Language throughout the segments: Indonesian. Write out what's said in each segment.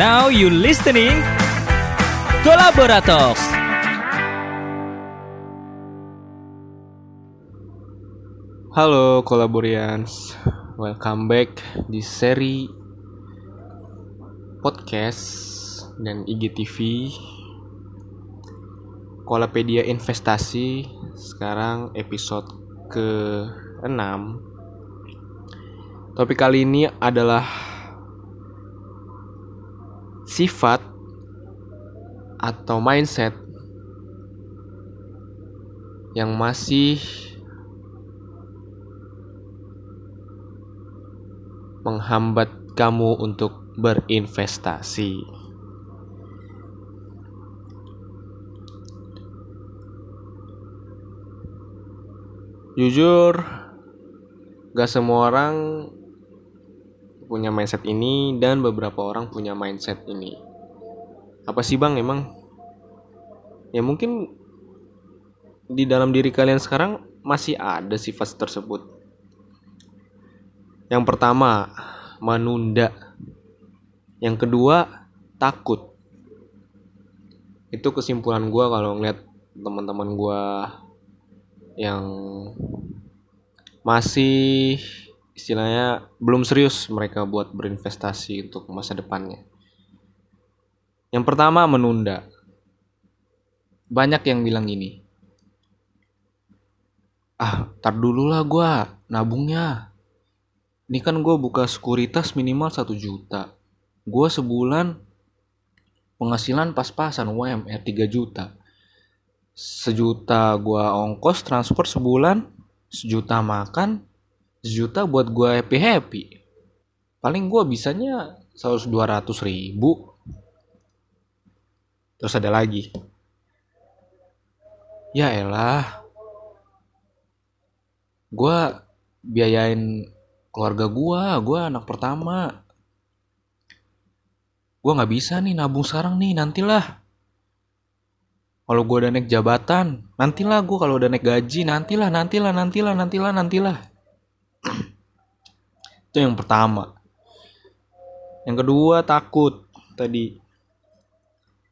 Now you listening Kolaborators. Halo Kolaborians, welcome back di seri podcast dan IGTV Kolapedia Investasi sekarang episode ke-6 Topik kali ini adalah sifat atau mindset yang masih menghambat kamu untuk berinvestasi. Jujur, gak semua orang punya mindset ini dan beberapa orang punya mindset ini. Apa sih bang emang? Ya mungkin di dalam diri kalian sekarang masih ada sifat tersebut. Yang pertama, menunda. Yang kedua, takut. Itu kesimpulan gue kalau ngeliat teman-teman gue yang masih istilahnya belum serius mereka buat berinvestasi untuk masa depannya. Yang pertama menunda. Banyak yang bilang gini. Ah, tar dulu lah gue nabungnya. Ini kan gue buka sekuritas minimal satu juta. Gue sebulan penghasilan pas-pasan UMR 3 juta. Sejuta gue ongkos transport sebulan, sejuta makan, sejuta buat gue happy happy. Paling gue bisanya 100 200 ribu. Terus ada lagi. Ya elah. Gue biayain keluarga gue gue anak pertama. Gue nggak bisa nih nabung sekarang nih nantilah. Kalau gue udah naik jabatan nantilah gue kalau udah naik gaji nantilah nantilah nantilah nantilah nantilah itu yang pertama. Yang kedua takut. Tadi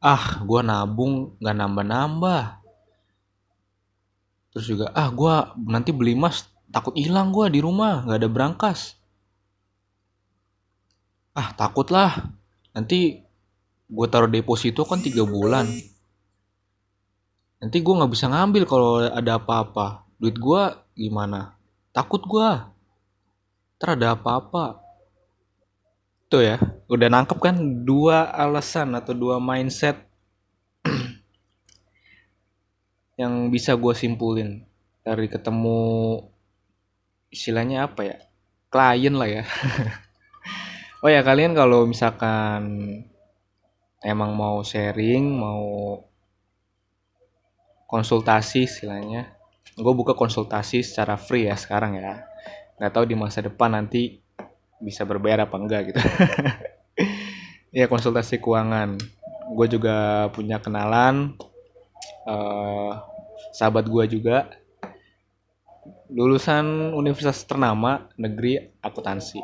ah gue nabung nggak nambah nambah terus juga ah gue nanti beli emas takut hilang gue di rumah nggak ada berangkas. Ah takut lah nanti gue taruh deposito kan tiga bulan. Nanti gue nggak bisa ngambil kalau ada apa-apa. Duit gue gimana? Takut gue ntar ada apa-apa tuh ya udah nangkep kan dua alasan atau dua mindset yang bisa gue simpulin dari ketemu istilahnya apa ya? Klien lah ya. Oh ya kalian kalau misalkan emang mau sharing mau konsultasi istilahnya gue buka konsultasi secara free ya sekarang ya nggak tahu di masa depan nanti bisa berbayar apa enggak gitu. Ya konsultasi keuangan. Gue juga punya kenalan uh, sahabat gue juga. Lulusan universitas ternama negeri akuntansi.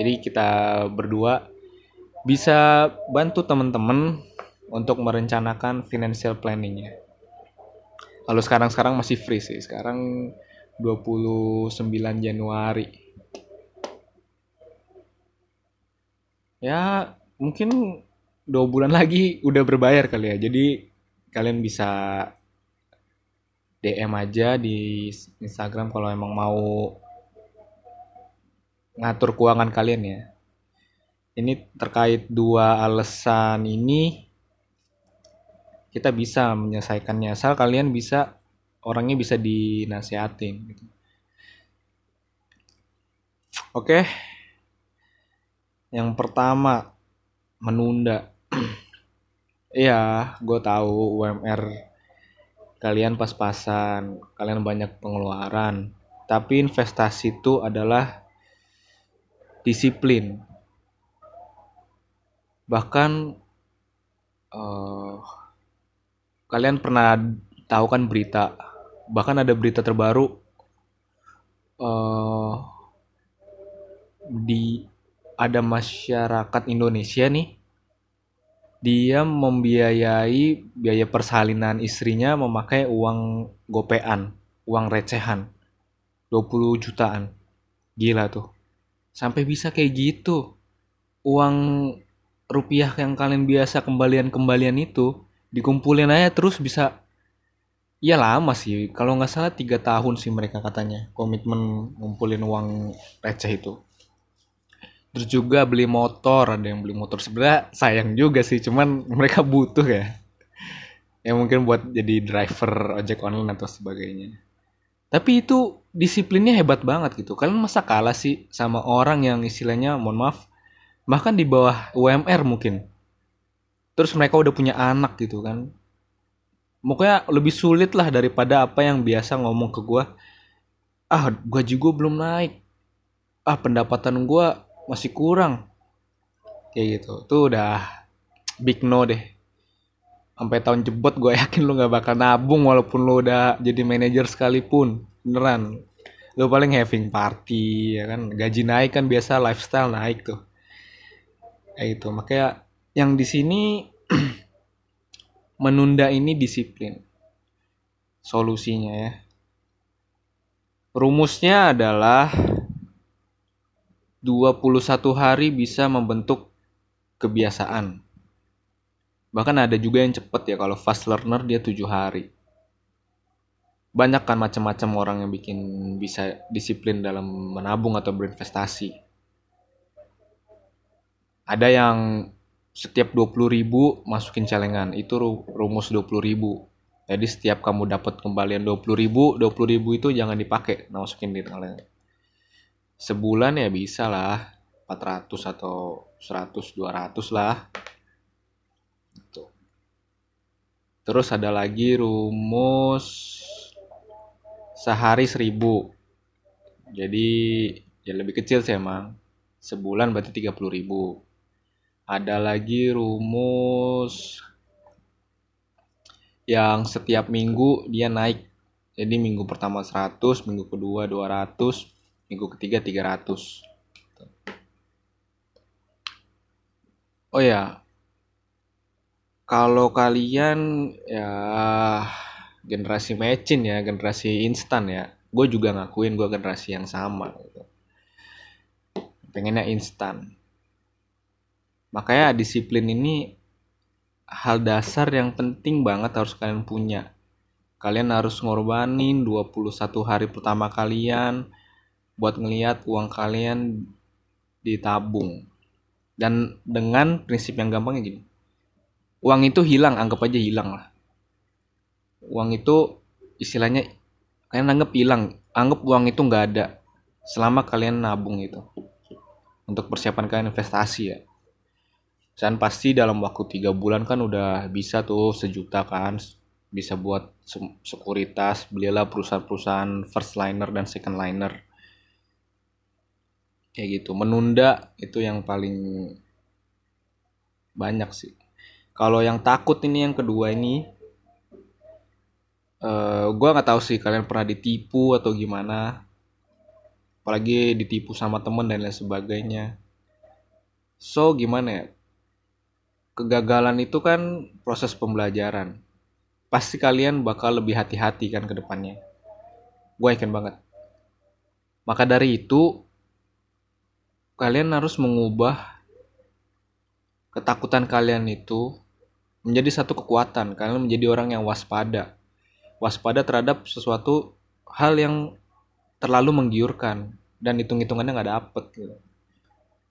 Jadi kita berdua bisa bantu teman-teman untuk merencanakan financial planningnya. Kalau sekarang-sekarang masih free sih. Sekarang 29 Januari. Ya mungkin dua bulan lagi udah berbayar kali ya. Jadi kalian bisa DM aja di Instagram kalau emang mau ngatur keuangan kalian ya. Ini terkait dua alasan ini kita bisa menyelesaikannya. Asal kalian bisa orangnya bisa dinasehatin gitu. Oke. Yang pertama menunda. Iya, gue tahu UMR kalian pas-pasan, kalian banyak pengeluaran. Tapi investasi itu adalah disiplin. Bahkan uh, kalian pernah tahu kan berita bahkan ada berita terbaru uh, di ada masyarakat Indonesia nih dia membiayai biaya persalinan istrinya memakai uang gopean, uang recehan. 20 jutaan. Gila tuh. Sampai bisa kayak gitu. Uang rupiah yang kalian biasa kembalian-kembalian itu dikumpulin aja terus bisa ya lama sih. Kalau nggak salah tiga tahun sih mereka katanya komitmen ngumpulin uang receh itu. Terus juga beli motor ada yang beli motor. Sebenarnya sayang juga sih cuman mereka butuh ya. Ya mungkin buat jadi driver ojek online atau sebagainya. Tapi itu disiplinnya hebat banget gitu. Kalian masa kalah sih sama orang yang istilahnya mohon maaf bahkan di bawah UMR mungkin. Terus mereka udah punya anak gitu kan pokoknya lebih sulit lah daripada apa yang biasa ngomong ke gue ah gue juga belum naik. Ah pendapatan gue masih kurang. Kayak gitu. Tuh udah big no deh. Sampai tahun jebot gue yakin lu nggak bakal nabung walaupun lu udah jadi manajer sekalipun. Beneran. Lu paling having party ya kan? Gaji naik kan biasa lifestyle naik tuh. Kayak gitu. Makanya yang di sini menunda ini disiplin solusinya ya rumusnya adalah 21 hari bisa membentuk kebiasaan. Bahkan ada juga yang cepet ya kalau fast learner dia 7 hari. Banyak kan macam-macam orang yang bikin bisa disiplin dalam menabung atau berinvestasi. Ada yang setiap 20 ribu masukin celengan. Itu rumus 20 ribu. Jadi setiap kamu dapat kembalian 20 ribu 20 ribu itu jangan dipakai masukin di celengan sebulan ya bisa lah 400 atau 100 200 lah. Gitu. terus ada lagi rumus sehari 1000 jadi ya lebih kecil sih emang. Sebulan berarti 30 ribu ada lagi rumus yang setiap minggu dia naik. Jadi minggu pertama 100 minggu kedua 200 minggu ketiga 300 oh ya kalau kalian ya generasi mecin ya generasi instan ya gue juga ngakuin gue generasi yang sama gitu. pengennya instan makanya disiplin ini hal dasar yang penting banget harus kalian punya. Kalian harus ngorbanin 21 hari pertama kalian buat ngelihat uang kalian ditabung. Dan dengan prinsip yang gampangnya gini. Uang itu hilang anggap aja hilang lah. Uang itu istilahnya kalian anggap hilang anggap uang itu nggak ada selama kalian nabung itu. Untuk persiapan kalian investasi ya dan pasti dalam waktu tiga bulan kan udah bisa tuh sejuta kan bisa buat sekuritas belilah perusahaan-perusahaan first liner dan second liner. Kayak gitu menunda itu yang paling banyak sih. Kalau yang takut ini yang kedua ini uh, eh, gue nggak tahu sih kalian pernah ditipu atau gimana. Apalagi ditipu sama temen dan lain sebagainya. So gimana ya kegagalan itu kan proses pembelajaran pasti kalian bakal lebih hati-hati kan ke depannya gue yakin banget maka dari itu kalian harus mengubah ketakutan kalian itu menjadi satu kekuatan. Kalian menjadi orang yang waspada. Waspada terhadap sesuatu hal yang terlalu menggiurkan dan hitung-hitungannya nggak dapet gitu.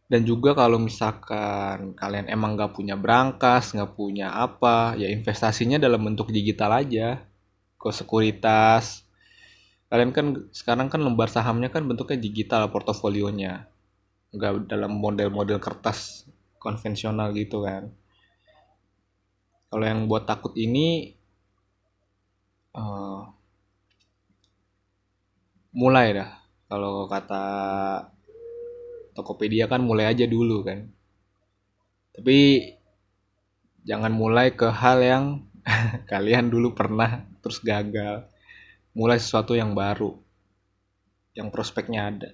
Dan juga kalau misalkan kalian emang nggak punya berangkas, nggak punya apa, ya investasinya dalam bentuk digital aja. Ke sekuritas. Kalian kan sekarang kan lembar sahamnya kan bentuknya digital portofolionya nggak dalam model-model kertas konvensional gitu kan kalau yang buat takut ini uh, mulai dah kalau kata Tokopedia kan mulai aja dulu kan. Tapi jangan mulai ke hal yang kalian dulu pernah terus gagal. Mulai sesuatu yang baru yang prospeknya ada.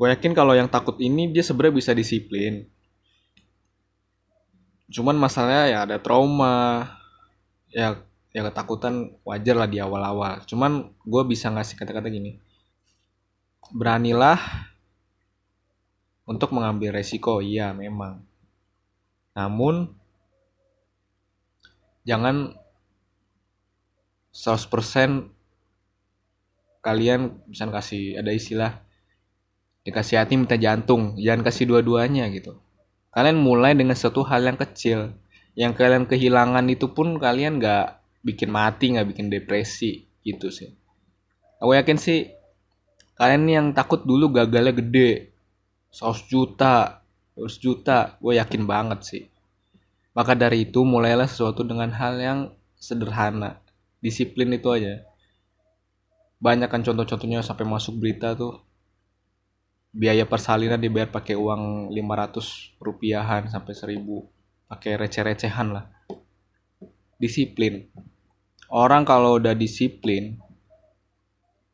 Gue yakin kalau yang takut ini dia sebenarnya bisa disiplin. Cuman masalahnya ya ada trauma ya ya ketakutan wajar lah di awal-awal. Cuman gue bisa ngasih kata-kata gini. Beranilah untuk mengambil resiko iya memang. Namun jangan 100% kalian bisa kasih ada istilah dikasih hati minta jantung jangan kasih dua-duanya gitu. Kalian mulai dengan satu hal yang kecil. Yang kalian kehilangan itu pun kalian nggak bikin mati nggak bikin depresi gitu sih. Aku yakin sih kalian yang takut dulu gagalnya gede 100 juta. 100 juta. Gue yakin banget sih. Maka dari itu mulailah sesuatu dengan hal yang sederhana. Disiplin itu aja. Banyak kan contoh-contohnya sampai masuk berita tuh. Biaya persalinan dibayar pakai uang 500 rupiahan sampai 1000 pakai receh-recehan lah. Disiplin. Orang kalau udah disiplin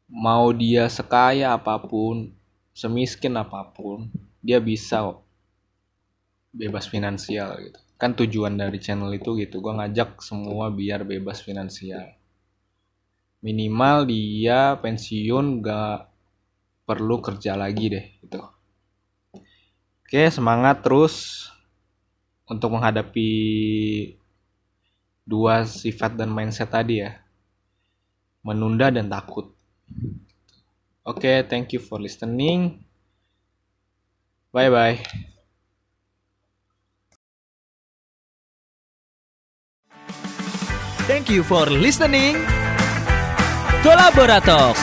mau dia sekaya apa pun semiskin apa pun dia bisa bebas finansial gitu kan tujuan dari channel itu gitu gue ngajak semua biar bebas finansial minimal dia pensiun gak perlu kerja lagi deh gitu. Oke, semangat terus untuk menghadapi dua sifat dan mindset tadi ya. Menunda dan takut. Oke, thank you for listening. Bye bye. Thank you for listening. Kolaborator.